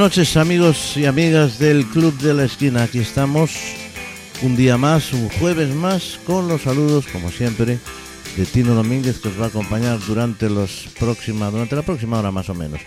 Noches amigos y amigas del Club de la Esquina. Aquí estamos un día más, un jueves más, con los saludos, como siempre, de Tino Domínguez que os va a acompañar durante, los próxima, durante la próxima hora más o menos.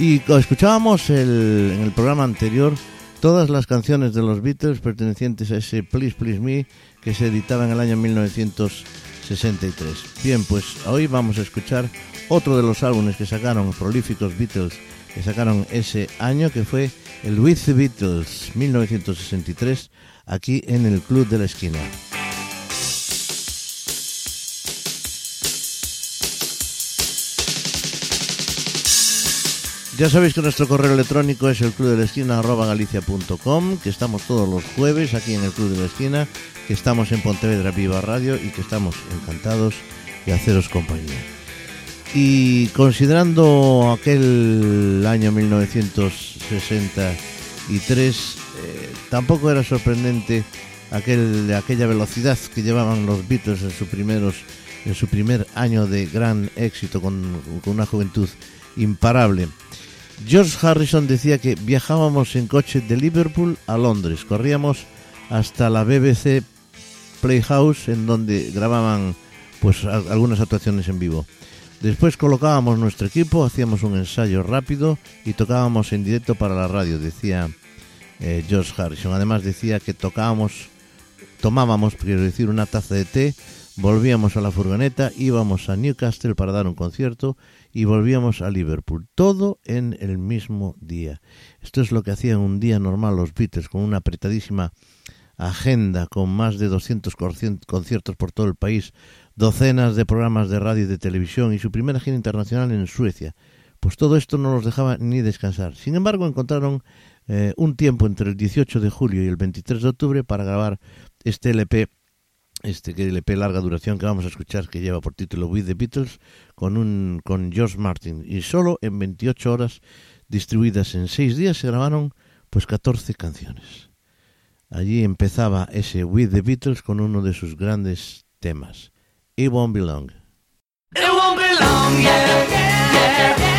Y escuchábamos el, en el programa anterior todas las canciones de los Beatles pertenecientes a ese Please Please Me que se editaba en el año 1963. Bien, pues hoy vamos a escuchar otro de los álbumes que sacaron prolíficos Beatles que sacaron ese año, que fue el With the Beatles 1963, aquí en el Club de la Esquina. Ya sabéis que nuestro correo electrónico es el club de la esquina que estamos todos los jueves aquí en el Club de la Esquina, que estamos en Pontevedra Viva Radio y que estamos encantados de haceros compañía. Y considerando aquel año 1963, eh, tampoco era sorprendente aquel, aquella velocidad que llevaban los Beatles en, su primeros, en su primer año de gran éxito con, con una juventud imparable. George Harrison decía que viajábamos en coche de Liverpool a Londres, corríamos hasta la BBC Playhouse en donde grababan pues algunas actuaciones en vivo. Después colocábamos nuestro equipo, hacíamos un ensayo rápido y tocábamos en directo para la radio, decía eh, George Harrison. Además decía que tocábamos, tomábamos, quiero decir, una taza de té, volvíamos a la furgoneta, íbamos a Newcastle para dar un concierto y volvíamos a Liverpool. Todo en el mismo día. Esto es lo que hacían un día normal los Beatles, con una apretadísima agenda, con más de 200 conciertos por todo el país, docenas de programas de radio y de televisión y su primera gira internacional en Suecia. Pues todo esto no los dejaba ni descansar. Sin embargo, encontraron eh, un tiempo entre el 18 de julio y el 23 de octubre para grabar este LP, este LP larga duración que vamos a escuchar, que lleva por título With the Beatles, con, un, con George Martin. Y solo en 28 horas, distribuidas en 6 días, se grabaron pues 14 canciones. Allí empezaba ese With the Beatles con uno de sus grandes temas. It won't be long. It won't be long, yeah, yeah, yeah,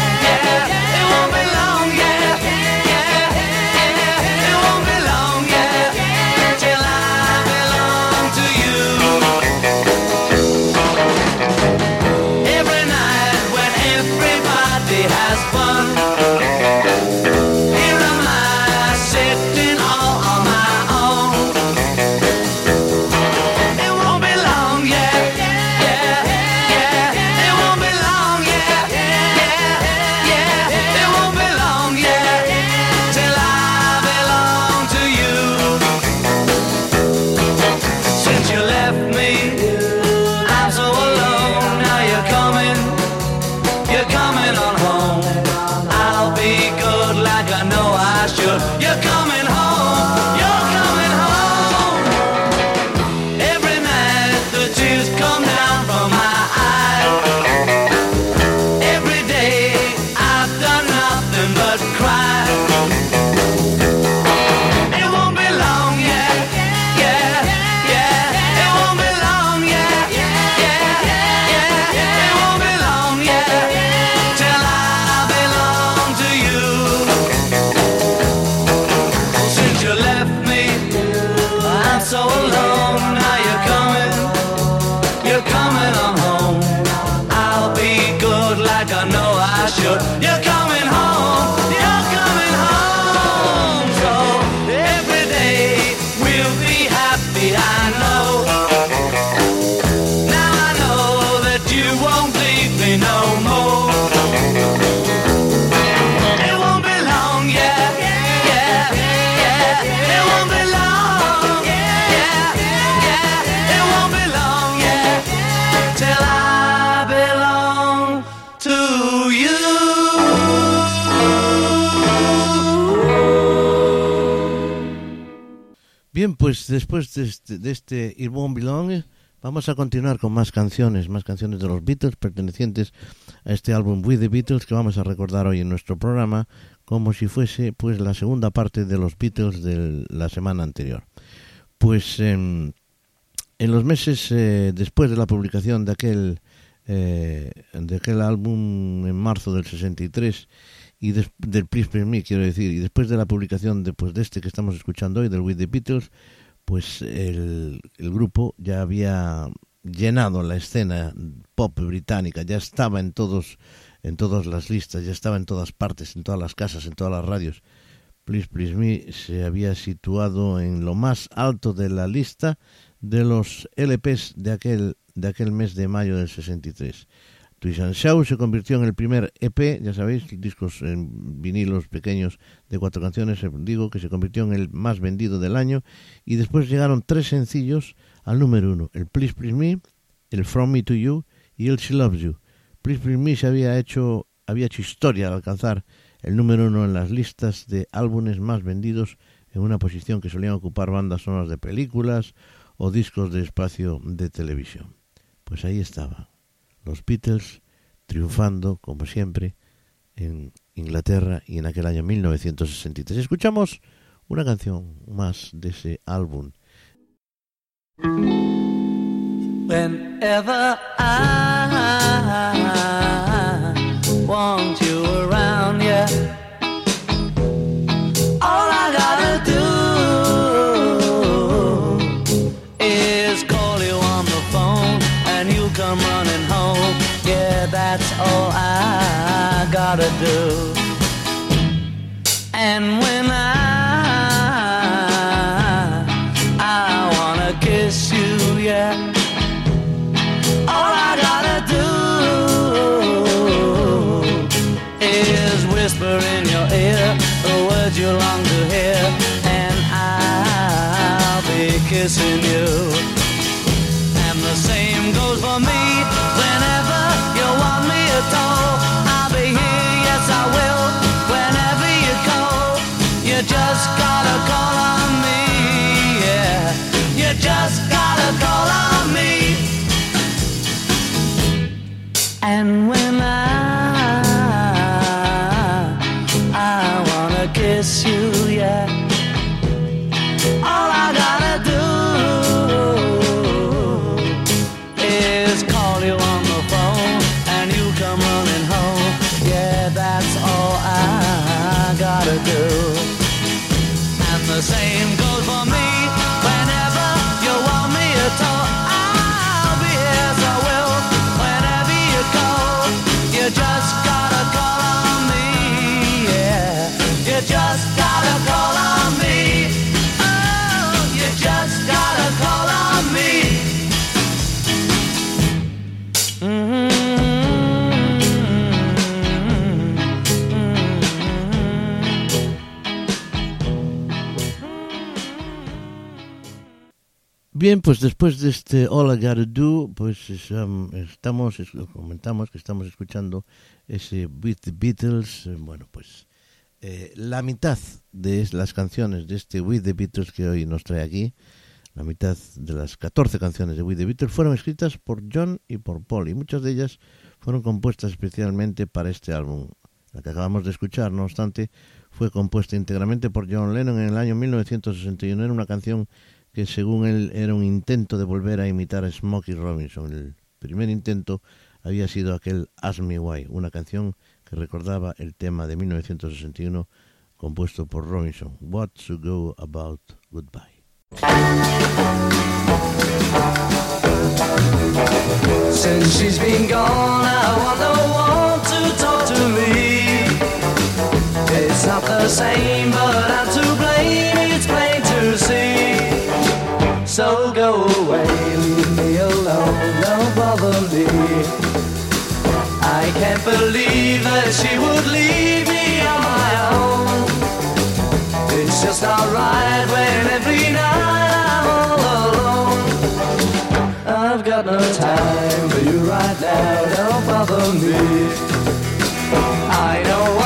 pues después de este, este It Won't Belong, vamos a continuar con más canciones, más canciones de los Beatles pertenecientes a este álbum With the Beatles que vamos a recordar hoy en nuestro programa como si fuese pues la segunda parte de los Beatles de la semana anterior. Pues en los meses eh, después de la publicación de aquel, eh, de aquel álbum en marzo del 63 y del Please quiero decir, y después de la publicación después de este que estamos escuchando hoy, del With the Beatles, pues el, el grupo ya había llenado la escena pop británica, ya estaba en todos en todas las listas, ya estaba en todas partes, en todas las casas, en todas las radios. Please Please Me se había situado en lo más alto de la lista de los LPs de aquel, de aquel mes de mayo del 63. Twist Show se convirtió en el primer EP, ya sabéis, discos en vinilos pequeños de cuatro canciones, eh, digo que se convirtió en el más vendido del año y después llegaron tres sencillos al número uno, el Please Please Me, el From Me to You y el She Loves You. Please Please Me había hecho, había hecho historia al alcanzar el número uno en las listas de álbumes más vendidos en una posición que solían ocupar bandas sonoras de películas o discos de espacio de televisión. Pues ahí estaba, los Beatles triunfando, como siempre, en Inglaterra y en aquel año 1963. Escuchamos una canción más de ese álbum. Gotta do. And when I I wanna kiss you, yeah. All I gotta do is whisper in your ear the words you long to hear, and I'll be kissing you. And the same goes for me whenever you want me at all. Just gotta Bien, pues después de este All I Gotta Do, pues es, um, estamos, es- comentamos que estamos escuchando ese With the Beatles, eh, bueno, pues eh, la mitad de las canciones de este With the Beatles que hoy nos trae aquí, la mitad de las 14 canciones de With the Beatles fueron escritas por John y por Paul, y muchas de ellas fueron compuestas especialmente para este álbum. La que acabamos de escuchar, no obstante, fue compuesta íntegramente por John Lennon en el año 1961. Era una canción que según él era un intento de volver a imitar a Smokey Robinson. El primer intento había sido aquel Ask Me Why, una canción que recordaba el tema de 1961 compuesto por Robinson, What to Go About Goodbye. So go away, leave me alone, don't bother me. I can't believe that she would leave me on my own. It's just not right when every night I'm all alone. I've got no time for you right now, don't bother me. I know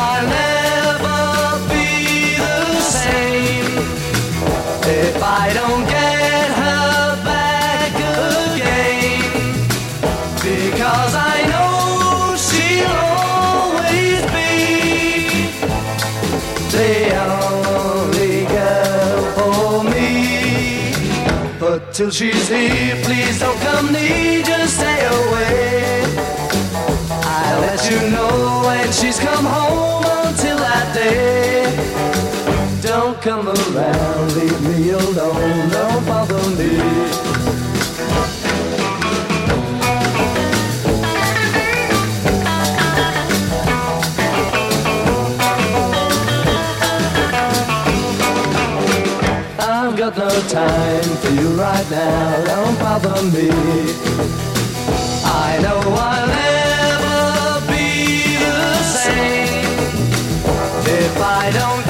Till she's here, please don't come near, just stay away. I'll let you know when she's come home until say. Don't come around, leave me alone, don't got no time for you right now, don't bother me. I know I'll never be the same if I don't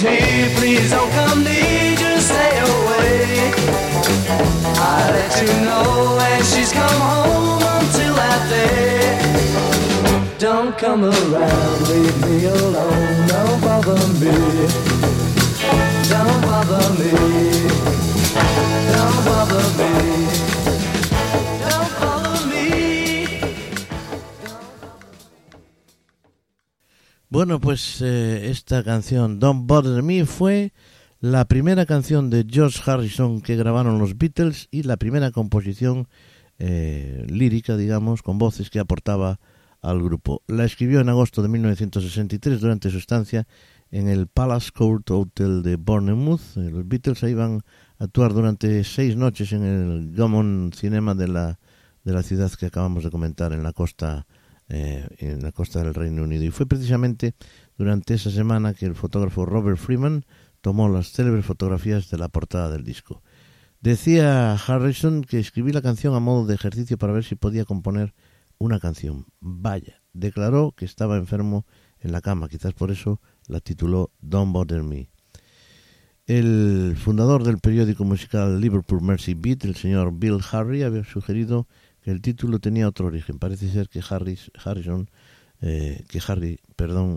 please don't come near, just stay away. I'll let you know she's come home until that day. Don't come around, leave me alone, don't bother me. Don't bother me. Don't bother me. Bueno, pues eh, esta canción, Don't Bother Me, fue la primera canción de George Harrison que grabaron los Beatles y la primera composición eh, lírica, digamos, con voces que aportaba al grupo. La escribió en agosto de 1963 durante su estancia en el Palace Court Hotel de Bournemouth. Eh, Los Beatles iban a actuar durante seis noches en el Gammon Cinema de la, de la ciudad que acabamos de comentar en la costa eh, en la costa del Reino Unido. Y fue precisamente durante esa semana que el fotógrafo Robert Freeman tomó las célebres fotografías de la portada del disco. Decía Harrison que escribí la canción a modo de ejercicio para ver si podía componer una canción. Vaya, declaró que estaba enfermo en la cama, quizás por eso la tituló Don't Bother Me. El fundador del periódico musical Liverpool Mercy Beat, el señor Bill Harry, había sugerido el título tenía otro origen. Parece ser que Harris, Harrison, eh, que Harry,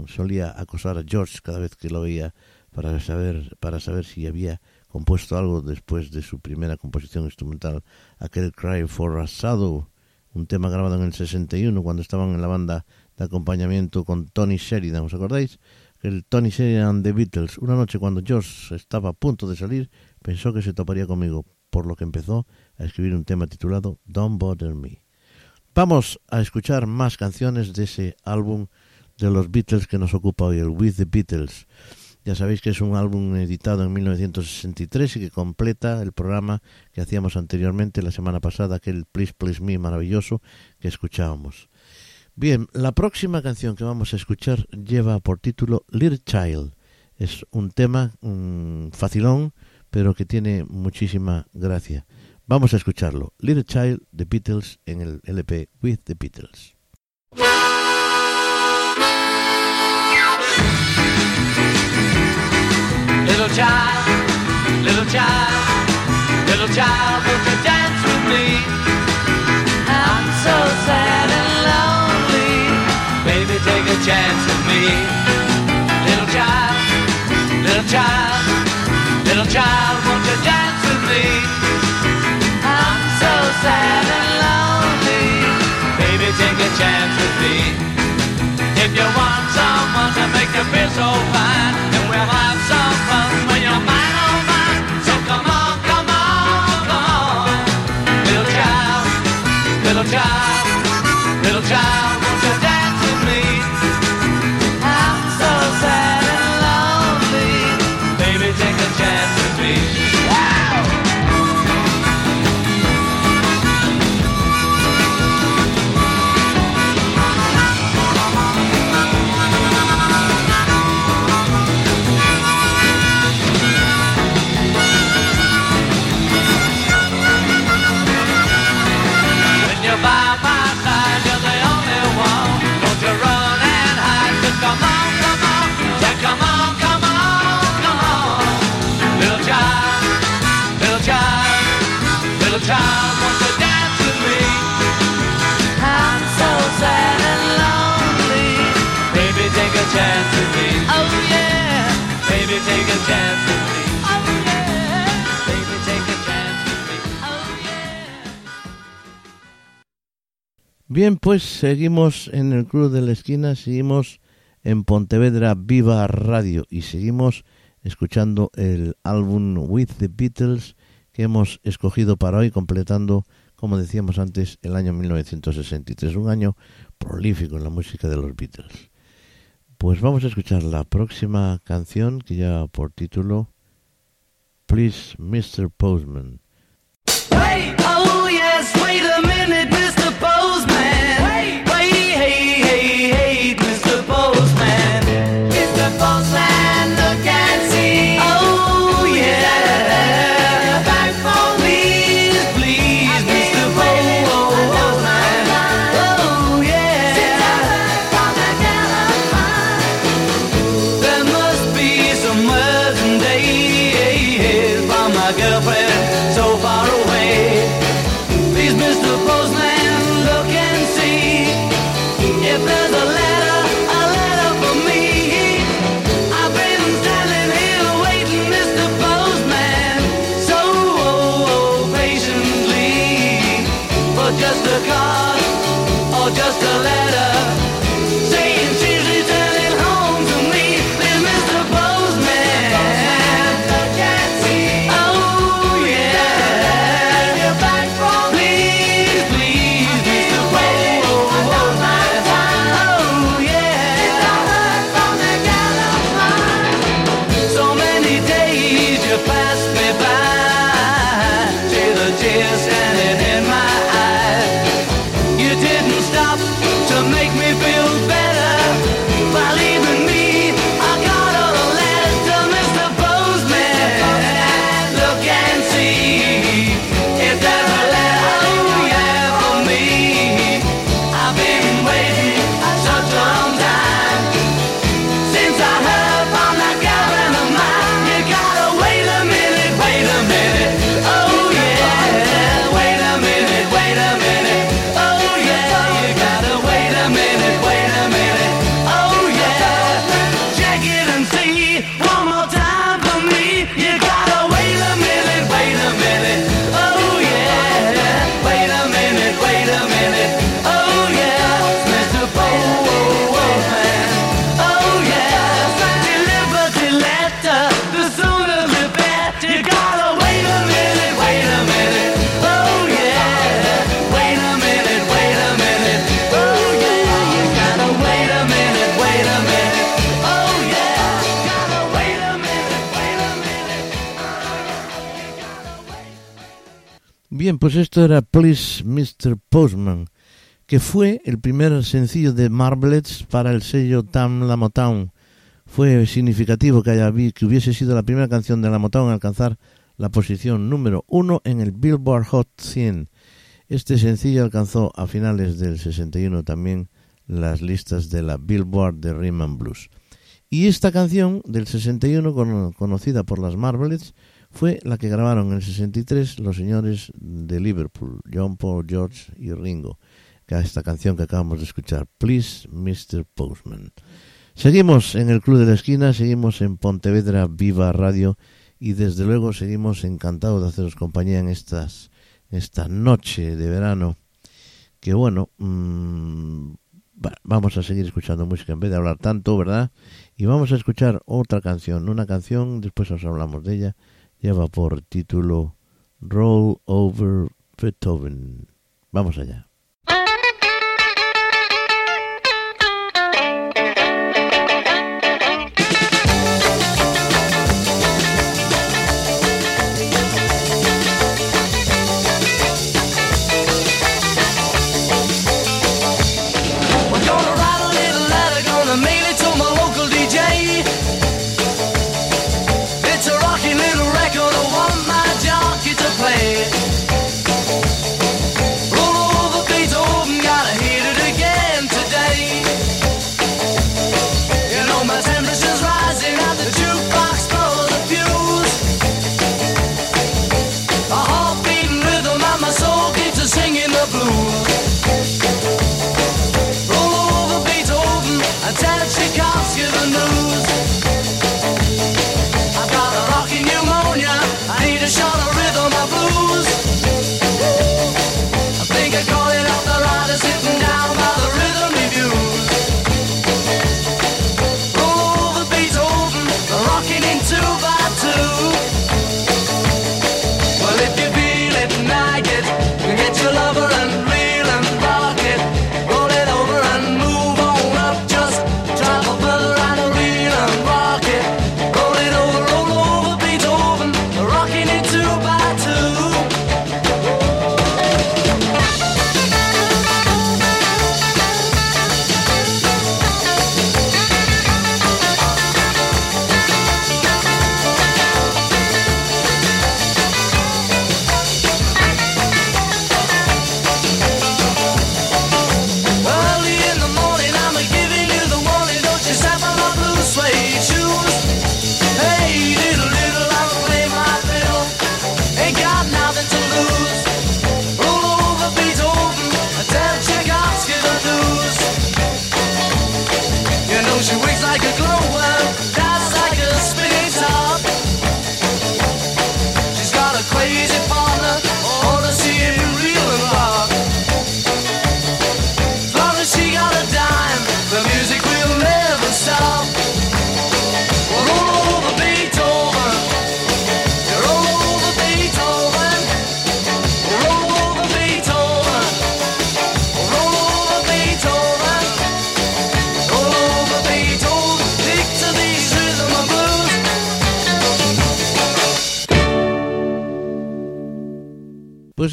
solía acosar a George cada vez que lo veía para saber, para saber si había compuesto algo después de su primera composición instrumental, aquel Cry for a Shadow, un tema grabado en el 61 cuando estaban en la banda de acompañamiento con Tony Sheridan, ¿os acordáis? El Tony Sheridan de Beatles. Una noche cuando George estaba a punto de salir, pensó que se toparía conmigo, por lo que empezó a escribir un tema titulado Don't Bother Me. Vamos a escuchar más canciones de ese álbum de los Beatles que nos ocupa hoy, el With the Beatles. Ya sabéis que es un álbum editado en 1963 y que completa el programa que hacíamos anteriormente la semana pasada, aquel Please Please Me maravilloso que escuchábamos. Bien, la próxima canción que vamos a escuchar lleva por título Little Child. Es un tema um, facilón, pero que tiene muchísima gracia. Vamos a escucharlo. Little Child, The Beatles, en el LP With the Beatles. Little child, little child, little child, won't you dance with me? I'm so sad and lonely. Baby, take a chance with me. Little child, little child, little child, sad and lonely. Baby, take a chance with me. If you want someone to make you feel so fine, Pues seguimos en el Club de la Esquina, seguimos en Pontevedra Viva Radio y seguimos escuchando el álbum With the Beatles que hemos escogido para hoy completando, como decíamos antes, el año 1963, un año prolífico en la música de los Beatles. Pues vamos a escuchar la próxima canción que lleva por título Please Mr. Postman. Oh yes, wait a minute, pues esto era Please Mr. Postman, que fue el primer sencillo de Marblets para el sello Tam La Motown. Fue significativo que, hubiese sido la primera canción de La Motown en alcanzar la posición número uno en el Billboard Hot 100. Este sencillo alcanzó a finales del 61 también las listas de la Billboard de Rhythm and Blues. Y esta canción del 61, cono- conocida por las Marblets, fue la que grabaron en el 63 los señores de Liverpool, John Paul, George y Ringo, que es esta canción que acabamos de escuchar, Please Mr. Postman. Seguimos en el Club de la Esquina, seguimos en Pontevedra Viva Radio y desde luego seguimos encantados de haceros compañía en estas esta noche de verano que bueno mm, va- vamos a seguir escuchando música en vez de hablar tanto verdad y vamos a escuchar otra canción una canción después os hablamos de ella lleva por título Roll Over Beethoven. Vamos allá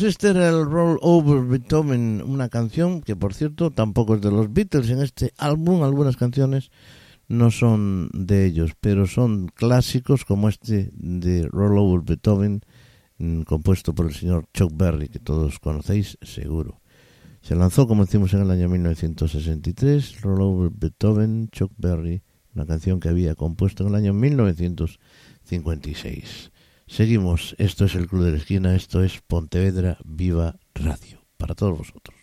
este era el Roll Over Beethoven, una canción que por cierto tampoco es de los Beatles en este álbum, algunas canciones no son de ellos, pero son clásicos como este de Roll Over Beethoven, mm, compuesto por el señor Chuck Berry, que todos conocéis seguro. Se lanzó, como decimos, en el año 1963, Roll Over Beethoven, Chuck Berry, una canción que había compuesto en el año 1956. Seguimos, esto es el Club de la Esquina, esto es Pontevedra Viva Radio, para todos vosotros.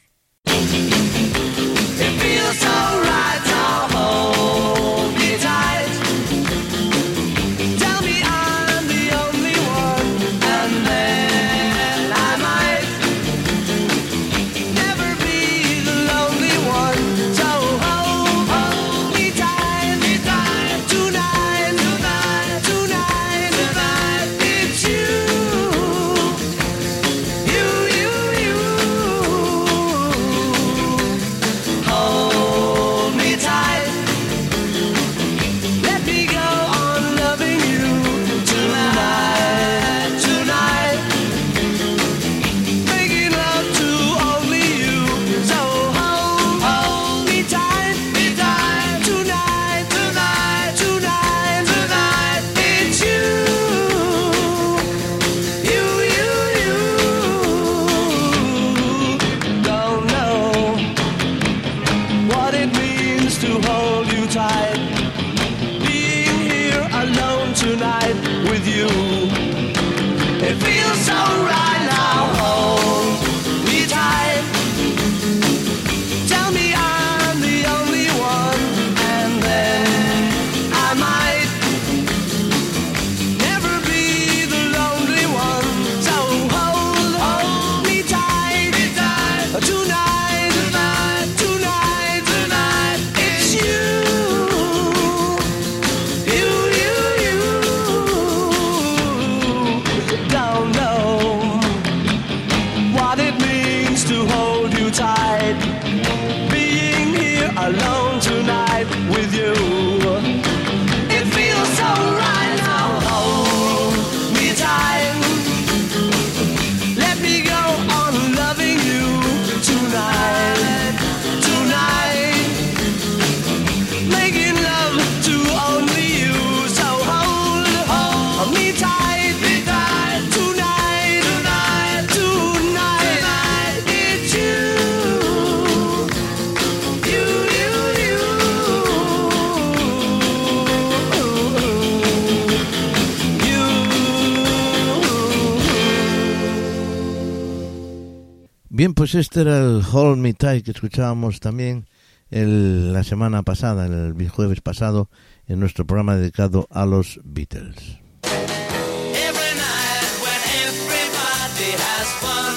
Bien, pues este era el Hold Me Tight que escuchábamos también el- la semana pasada, el jueves pasado, en nuestro programa dedicado a los Beatles. Every night when everybody has fun.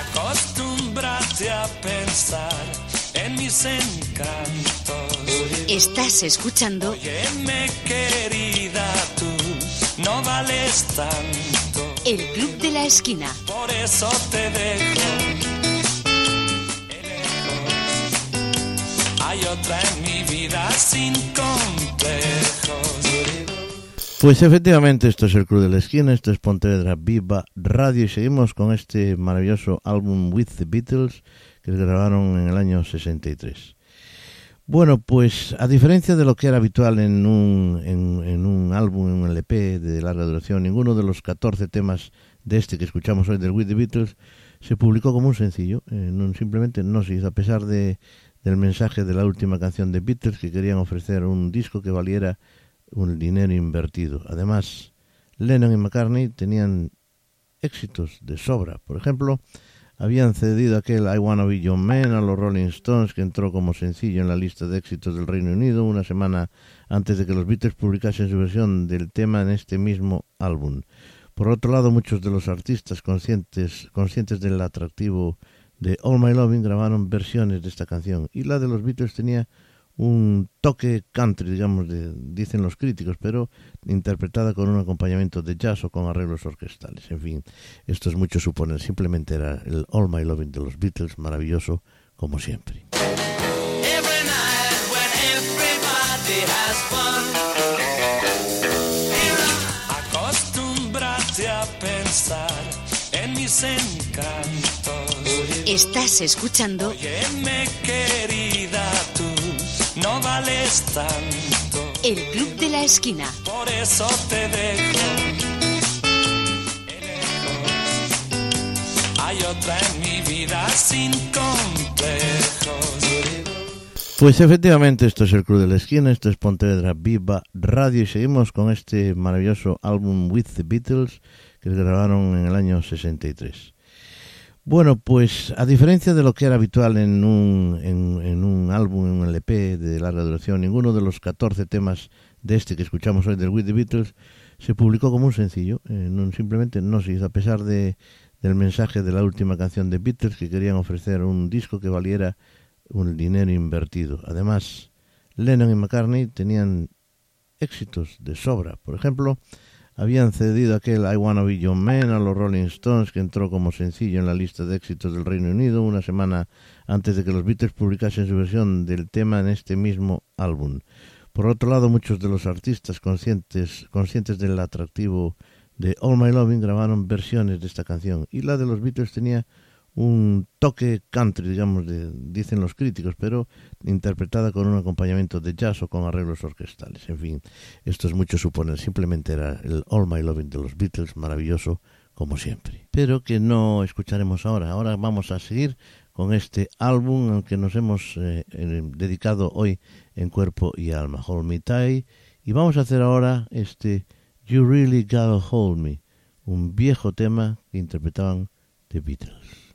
Acostúmbrate a pensar en mis encantos. Estás escuchando Óyeme, querida, tú no vales tanto. El Club de la Esquina. Por eso te dejo. Hay otra en mi vida sin complejos. Pues efectivamente, esto es el Club de la Esquina, esto es Pontevedra Viva Radio y seguimos con este maravilloso álbum With the Beatles que grabaron en el año 63. Bueno, pues a diferencia de lo que era habitual en un, en, un álbum, en un LP de larga duración, ninguno de los 14 temas de este que escuchamos hoy del With the Beatles se publicó como un sencillo, eh, no- simplemente no se hizo, a pesar de, del mensaje de la última canción de Beatles que querían ofrecer un disco que valiera un dinero invertido. Además, Lennon y McCartney tenían éxitos de sobra. Por ejemplo, habían cedido aquel I Wanna Be Your Man a los Rolling Stones, que entró como sencillo en la lista de éxitos del Reino Unido una semana antes de que los Beatles publicasen su versión del tema en este mismo álbum. Por otro lado, muchos de los artistas conscientes, conscientes del atractivo de All My Loving grabaron versiones de esta canción y la de los Beatles tenía un toque country, digamos, de, dicen los críticos, pero interpretada con un acompañamiento de jazz o con arreglos orquestales. En fin, esto es mucho suponer, simplemente era el All My Loving de los Beatles, maravilloso como siempre. Every night when everybody has fun. Acostúmbrate a pensar pensar en mis encantos. Estás escuchando Óyeme, no vales tanto. El Club de la Esquina. Por eso te dejo. Hay otra en mi vida sin complejos. Pues efectivamente, esto es el Club de la Esquina, esto es Pontevedra Viva Radio y seguimos con este maravilloso álbum With the Beatles que grabaron en el año 63. Bueno, pues a diferencia de lo que era habitual en un, en, un álbum, en un LP de larga duración, ninguno de los 14 temas de este que escuchamos hoy del With the Beatles se publicó como un sencillo, eh, no, simplemente no se hizo, a pesar de, del mensaje de la última canción de Beatles que querían ofrecer un disco que valiera un dinero invertido. Además, Lennon y McCartney tenían éxitos de sobra. Por ejemplo, habían cedido aquel I Wanna Be Your Man a los Rolling Stones, que entró como sencillo en la lista de éxitos del Reino Unido una semana antes de que los Beatles publicasen su versión del tema en este mismo álbum. Por otro lado, muchos de los artistas conscientes, conscientes del atractivo de All My Loving grabaron versiones de esta canción y la de los Beatles tenía un toque country, digamos, de, dicen los críticos, pero interpretada con un acompañamiento de jazz o con arreglos orquestales. En fin, esto es mucho suponer, simplemente era el All My Loving de los Beatles, maravilloso como siempre. Pero que no escucharemos ahora. Ahora vamos a seguir con este álbum al que nos hemos eh, dedicado hoy en cuerpo y alma, Hold Me Tight, y vamos a hacer ahora este You Really Gotta Hold Me, un viejo tema que interpretaban The Beatles.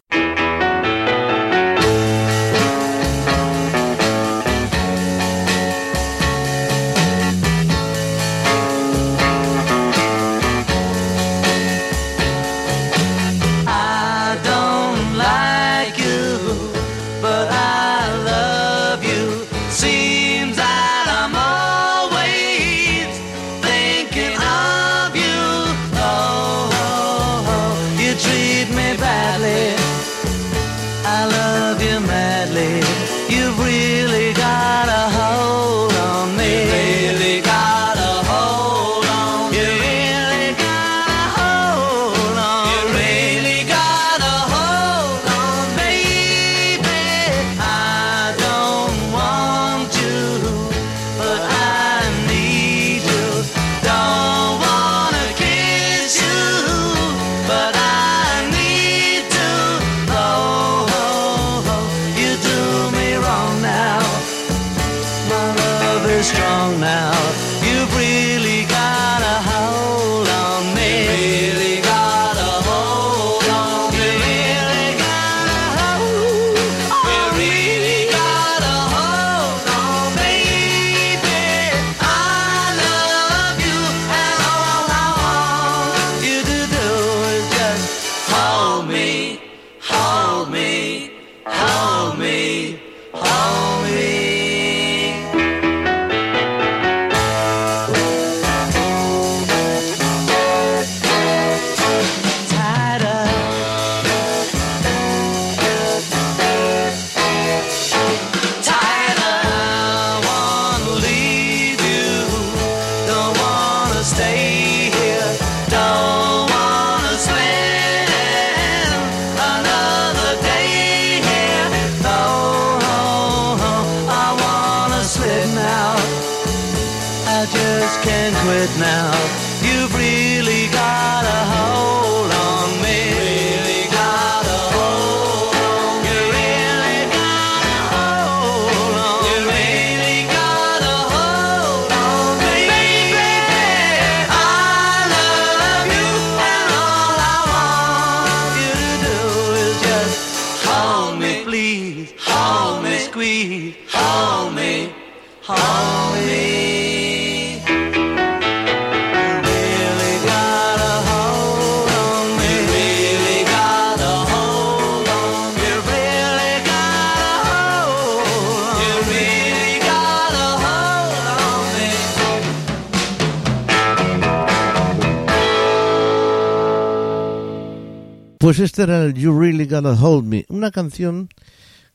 Gotta Hold Me, una canción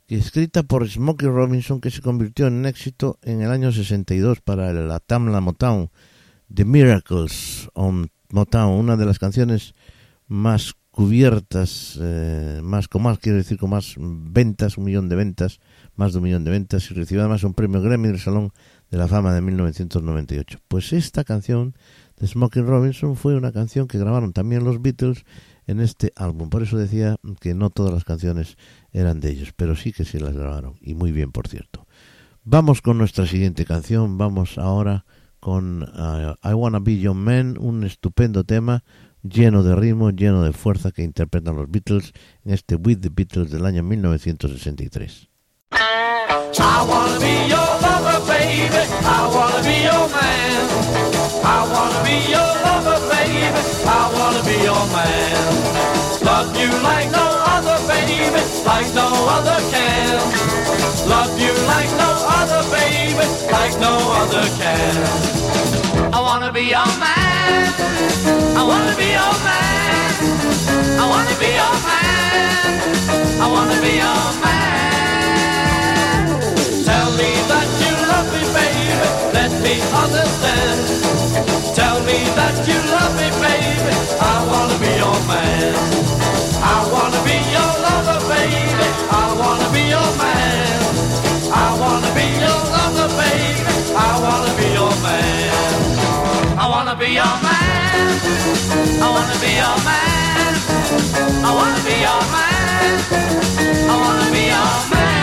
escrita por Smokey Robinson que se convirtió en éxito en el año 62 para la Tamla Motown, The Miracles on Motown, una de las canciones más cubiertas, eh, más con más, quiero decir, con más ventas, un millón de ventas, más de un millón de ventas, y recibió además un premio Grammy del Salón de la Fama de 1998. Pues esta canción de Smokey Robinson fue una canción que grabaron también los Beatles en este álbum. Por eso decía que no todas las canciones eran de ellos, pero sí que sí las grabaron, y muy bien, por cierto. Vamos con nuestra siguiente canción, vamos ahora con uh, I Wanna Be Your Man, un estupendo tema lleno de ritmo, lleno de fuerza que interpretan los Beatles en este With the Beatles del año 1963. I wanna be your baby. I wanna be your. I wanna be your wanna be your man. Love you like no other, baby, like no other can. Love you like no other, baby, like no other can. I wanna be your man. I wanna be your man. I wanna be your man. I wanna be your man. Tell me that me understand. Tell me that you love me, baby. I wanna be your man. I wanna be your lover, baby. I wanna be your man. I wanna be your lover, baby. I wanna be your man. I wanna be your man. I wanna be your man. I wanna be your man. I wanna be your man.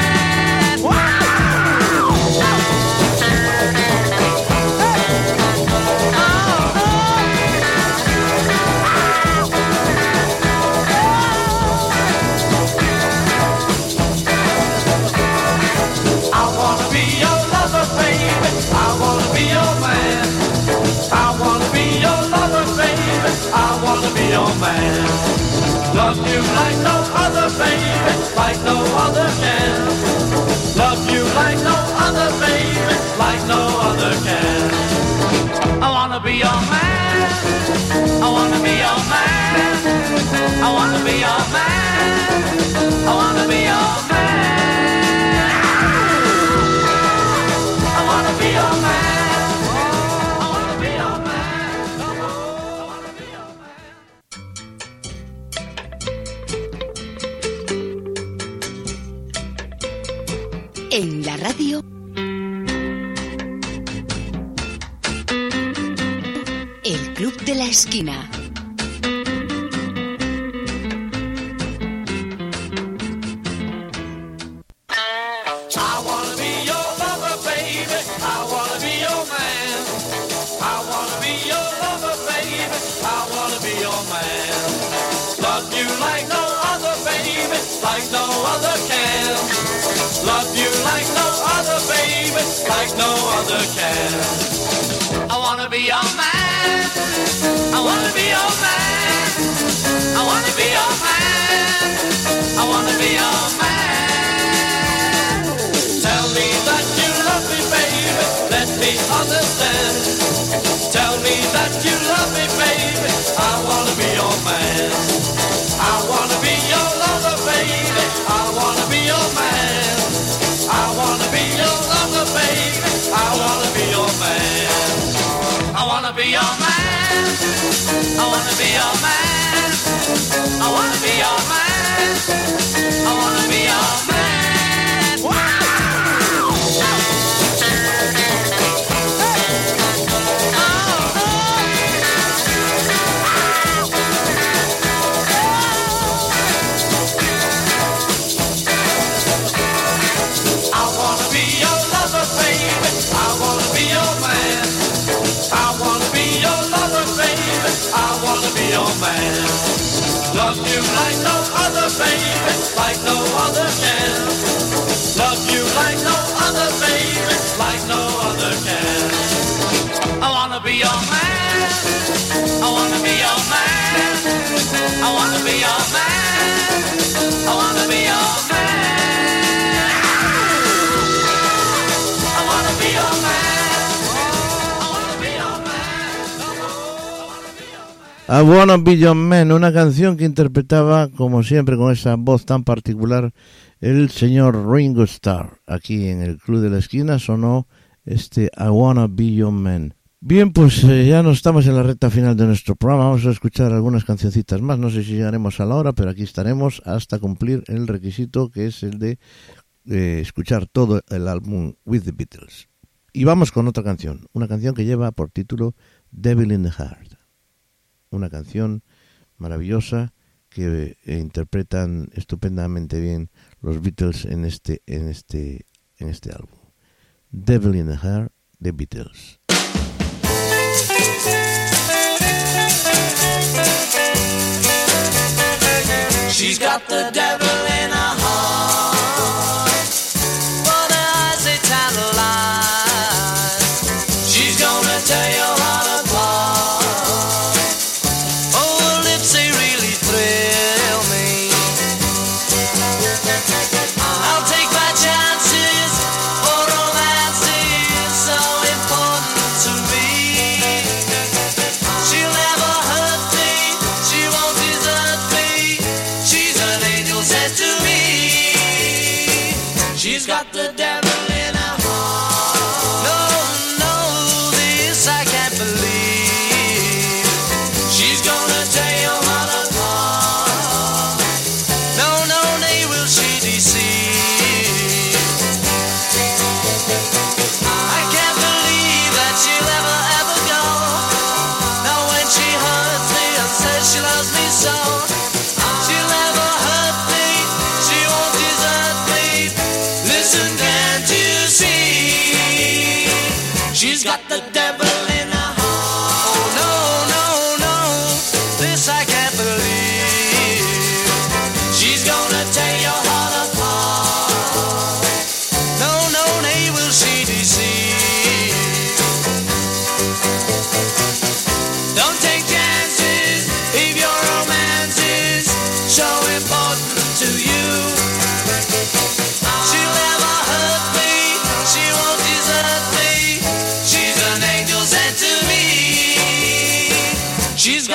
Like no other can. Love you like no other, baby, like no other can. I wanna be your man. I wanna be your man. I wanna be your man. I wanna be your man. Esquina. Understand. Tell me that you love me, baby. I wanna be your man. I wanna be your lover, other can. Love you like no other, baby, like no other can. I wanna be your man. I wanna be your man. I wanna be your man. I Wanna Be Your Man, una canción que interpretaba, como siempre, con esa voz tan particular, el señor Ringo Starr. Aquí en el Club de la Esquina sonó este I Wanna Be Your Man. Bien, pues eh, ya no estamos en la recta final de nuestro programa. Vamos a escuchar algunas cancioncitas más. No sé si llegaremos a la hora, pero aquí estaremos hasta cumplir el requisito que es el de eh, escuchar todo el álbum With the Beatles. Y vamos con otra canción, una canción que lleva por título Devil in the Heart. Una canción maravillosa que eh, interpretan estupendamente bien los Beatles en este en este en este álbum. Devil in the Heart, The Beatles. She's got the devil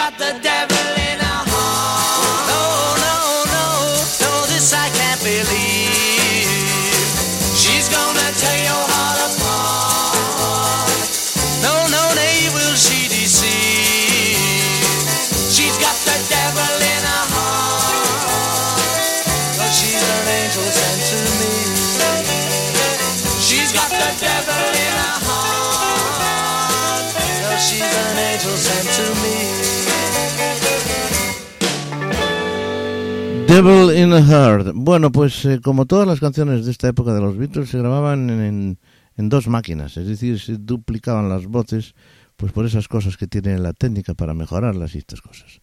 She's got the devil Devil in a Heart. Bueno, pues eh, como todas las canciones de esta época de los Beatles se grababan en, en- dos máquinas, es decir, se duplicaban las voces, pues por esas cosas que tiene la técnica para mejorarlas y estas cosas.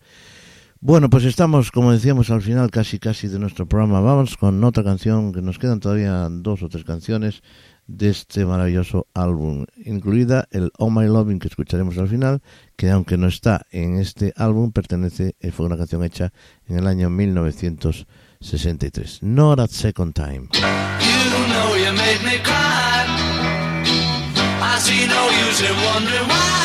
Bueno, pues estamos, como decíamos, al final casi casi de nuestro programa. Vamos con otra canción, que nos quedan todavía dos o tres canciones de este maravilloso álbum, incluida el Oh My Loving que escucharemos al final, que aunque no está en este álbum, pertenece, eh, fue una canción hecha en el año 1963. Not at Second Time. I see why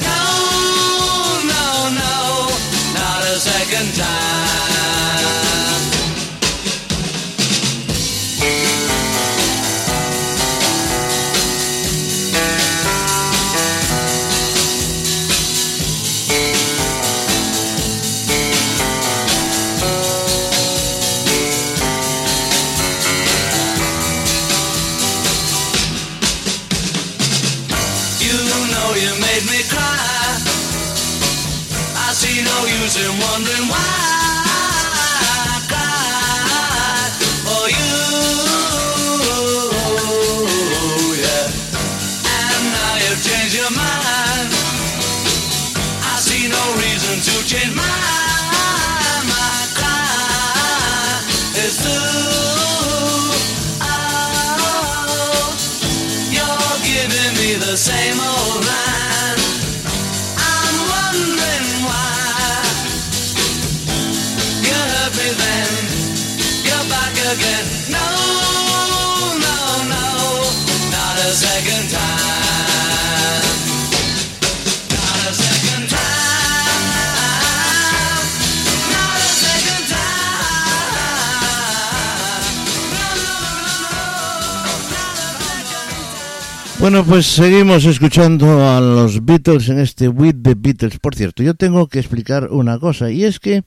Bueno, pues seguimos escuchando a los Beatles en este With the Beatles. Por cierto, yo tengo que explicar una cosa, y es que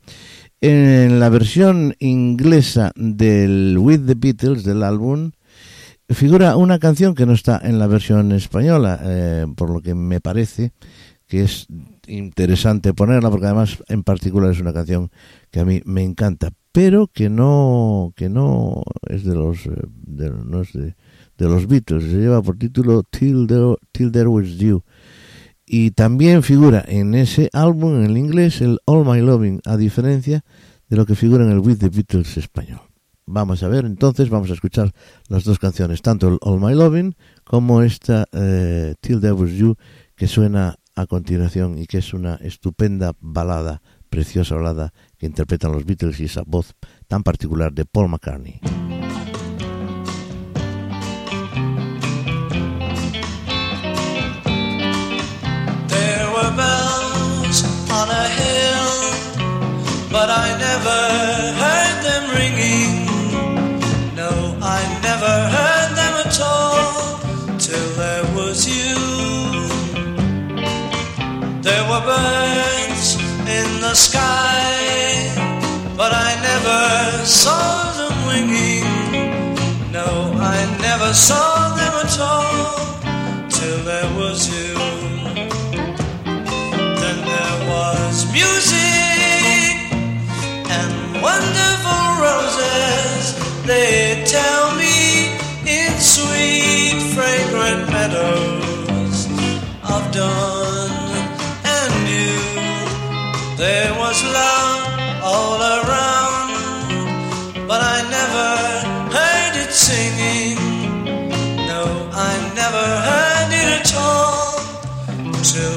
en la versión inglesa del With the Beatles del álbum figura una canción que no está en la versión española, eh, por lo que me parece que es interesante ponerla, porque además en particular es una canción que a mí me encanta, pero que no que no es de los eh, de, no es de, de los Beatles, se lleva por título Till There, Was You. Y también figura en ese álbum, en el inglés, el All My Loving, a diferencia de lo que figura en el With the Beatles español. Vamos a ver, entonces, vamos a escuchar las dos canciones, tanto el All My Loving como esta eh, Till There Was You, que suena a continuación y que es una estupenda balada, preciosa balada, que interpretan los Beatles y esa voz tan particular de Paul McCartney. Sky, but I never saw them winging. No, I never saw them at all till there was you. Then there was music and wonderful roses. They tell me in sweet, fragrant meadows There was love all around, but I never heard it singing. No, I never heard it at all till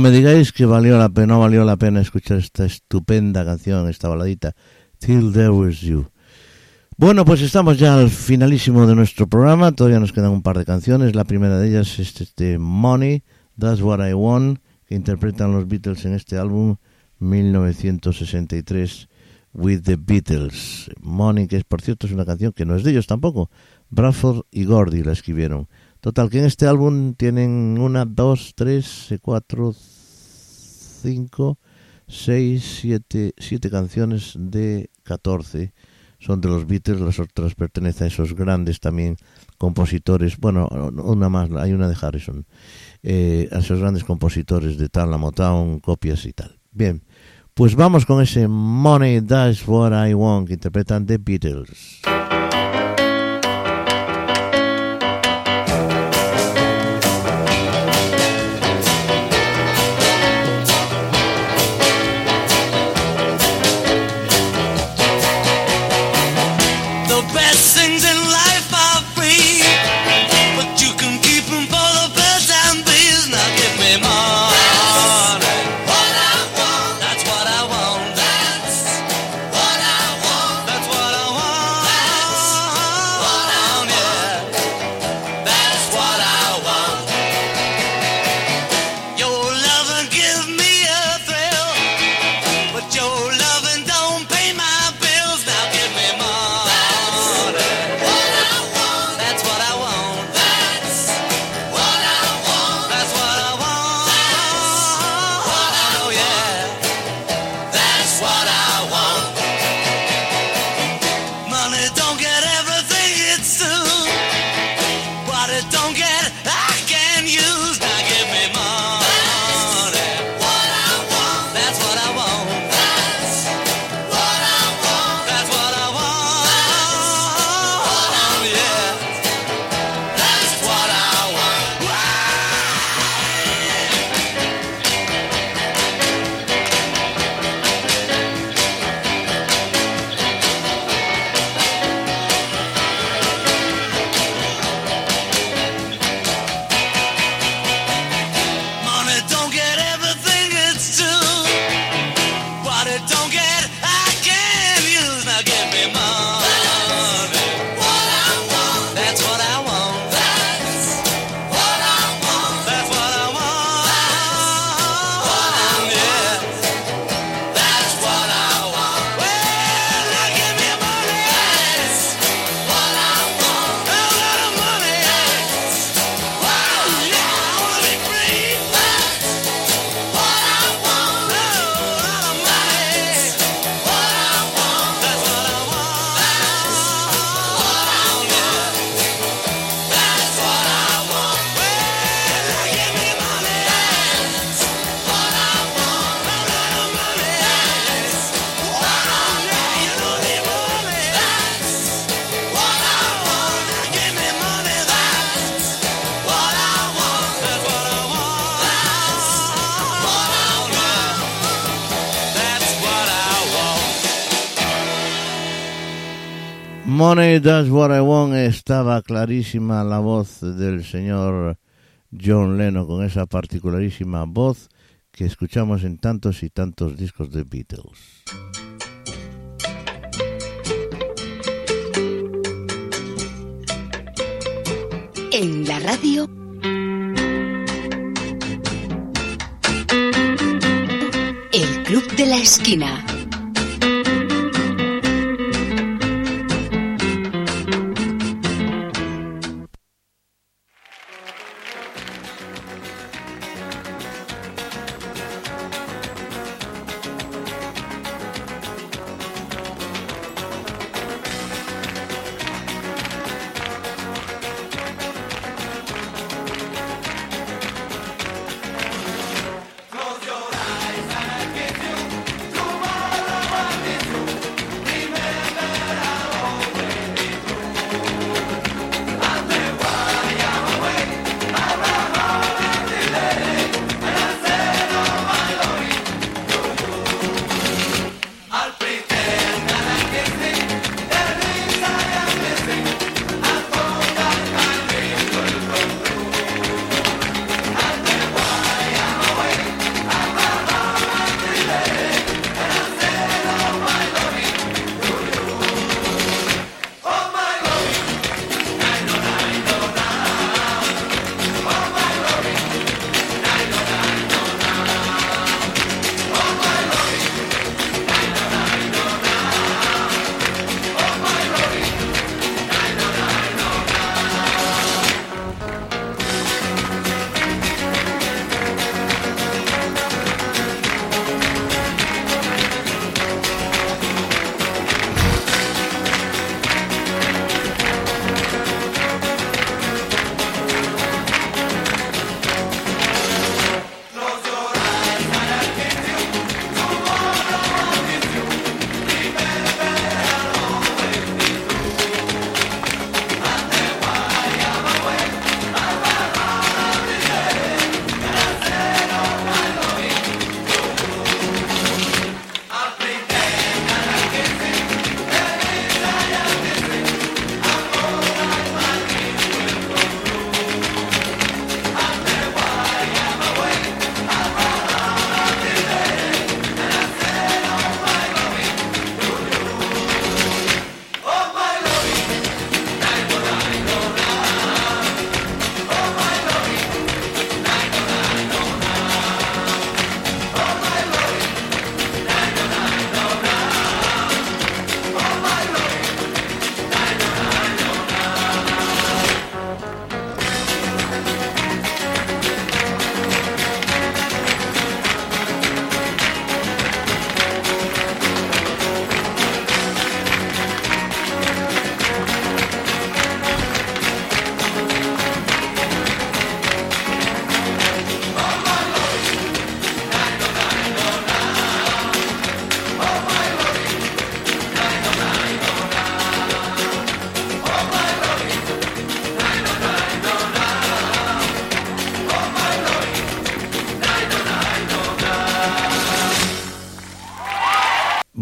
me digáis que valió la pena, no valió la pena escuchar esta estupenda canción, esta baladita, Till There Was You. Bueno, pues estamos ya al finalísimo de nuestro programa, todavía nos quedan un par de canciones, la primera de ellas es este Money, That's What I Want, que interpretan los Beatles en este álbum 1963 With the Beatles. Money, que es por cierto es una canción que no es de ellos tampoco, Bradford y Gordy la escribieron. Total, que en este álbum tienen una, dos, tres, cuatro, cinco, seis, siete, siete canciones de 14. Son de los Beatles, las otras pertenecen a esos grandes también compositores. Bueno, una más, hay una de Harrison. Eh, a esos grandes compositores de tal, Motown, copias y tal. Bien, pues vamos con ese Money, That's What I Want que interpretan The Beatles. That's what I want. Estaba clarísima la voz del señor John Lennon con esa particularísima voz que escuchamos en tantos y tantos discos de Beatles. En la radio. El Club de la Esquina.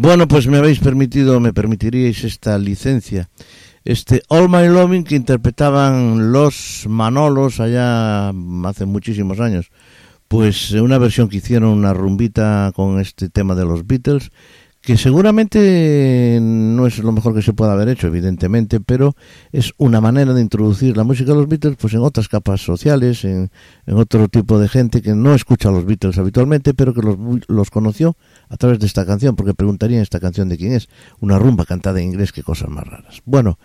Bueno, pues me habéis permitido, me permitiríais esta licencia. Este All My Loving que interpretaban los Manolos allá hace muchísimos años. Pues una versión que hicieron una rumbita con este tema de los Beatles que seguramente no es lo mejor que se pueda haber hecho, evidentemente, pero es una manera de introducir la música de los Beatles pues en otras capas sociales, en, en otro tipo de gente que no escucha a los Beatles habitualmente, pero que los, los conoció a través de esta canción, porque preguntarían esta canción de quién es, una rumba cantada en inglés, qué cosas más raras. Bueno,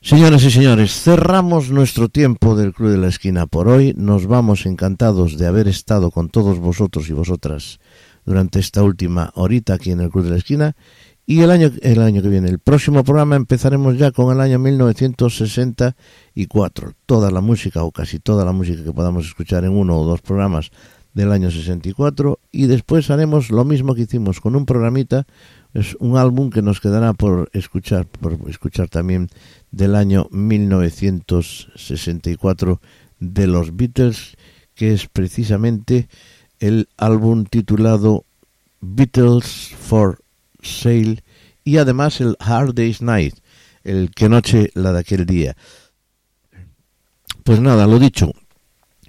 señoras y señores, cerramos nuestro tiempo del Club de la Esquina por hoy, nos vamos encantados de haber estado con todos vosotros y vosotras durante esta última horita aquí en el Club de la Esquina. Y el año, el año que viene, el próximo programa, empezaremos ya con el año 1964. Toda la música o casi toda la música que podamos escuchar en uno o dos programas del año 64. Y después haremos lo mismo que hicimos con un programita. Es un álbum que nos quedará por escuchar, por escuchar también del año 1964 de los Beatles, que es precisamente el álbum titulado Beatles for Sale y además el Hard Day's Night, el que noche la de aquel día. Pues nada, lo dicho.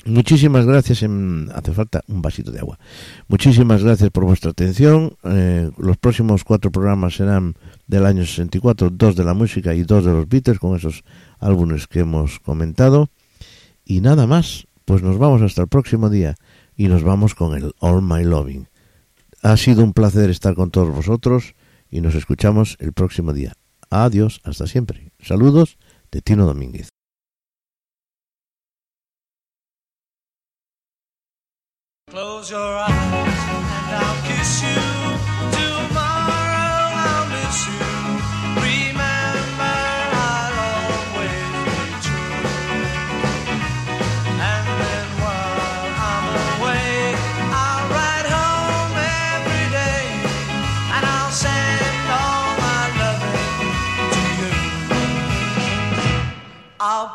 Muchísimas gracias. En, hace falta un vasito de agua. Muchísimas gracias por vuestra atención. Eh, los próximos cuatro programas serán del año 64, dos de la música y dos de los Beatles, con esos álbumes que hemos comentado. Y nada más, pues nos vamos hasta el próximo día y nos vamos con el All My Loving. Ha sido un placer estar con todos vosotros y nos escuchamos el próximo día. Adiós, hasta siempre. Saludos de Tino Domínguez.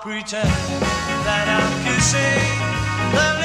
Pretend that I'm kissing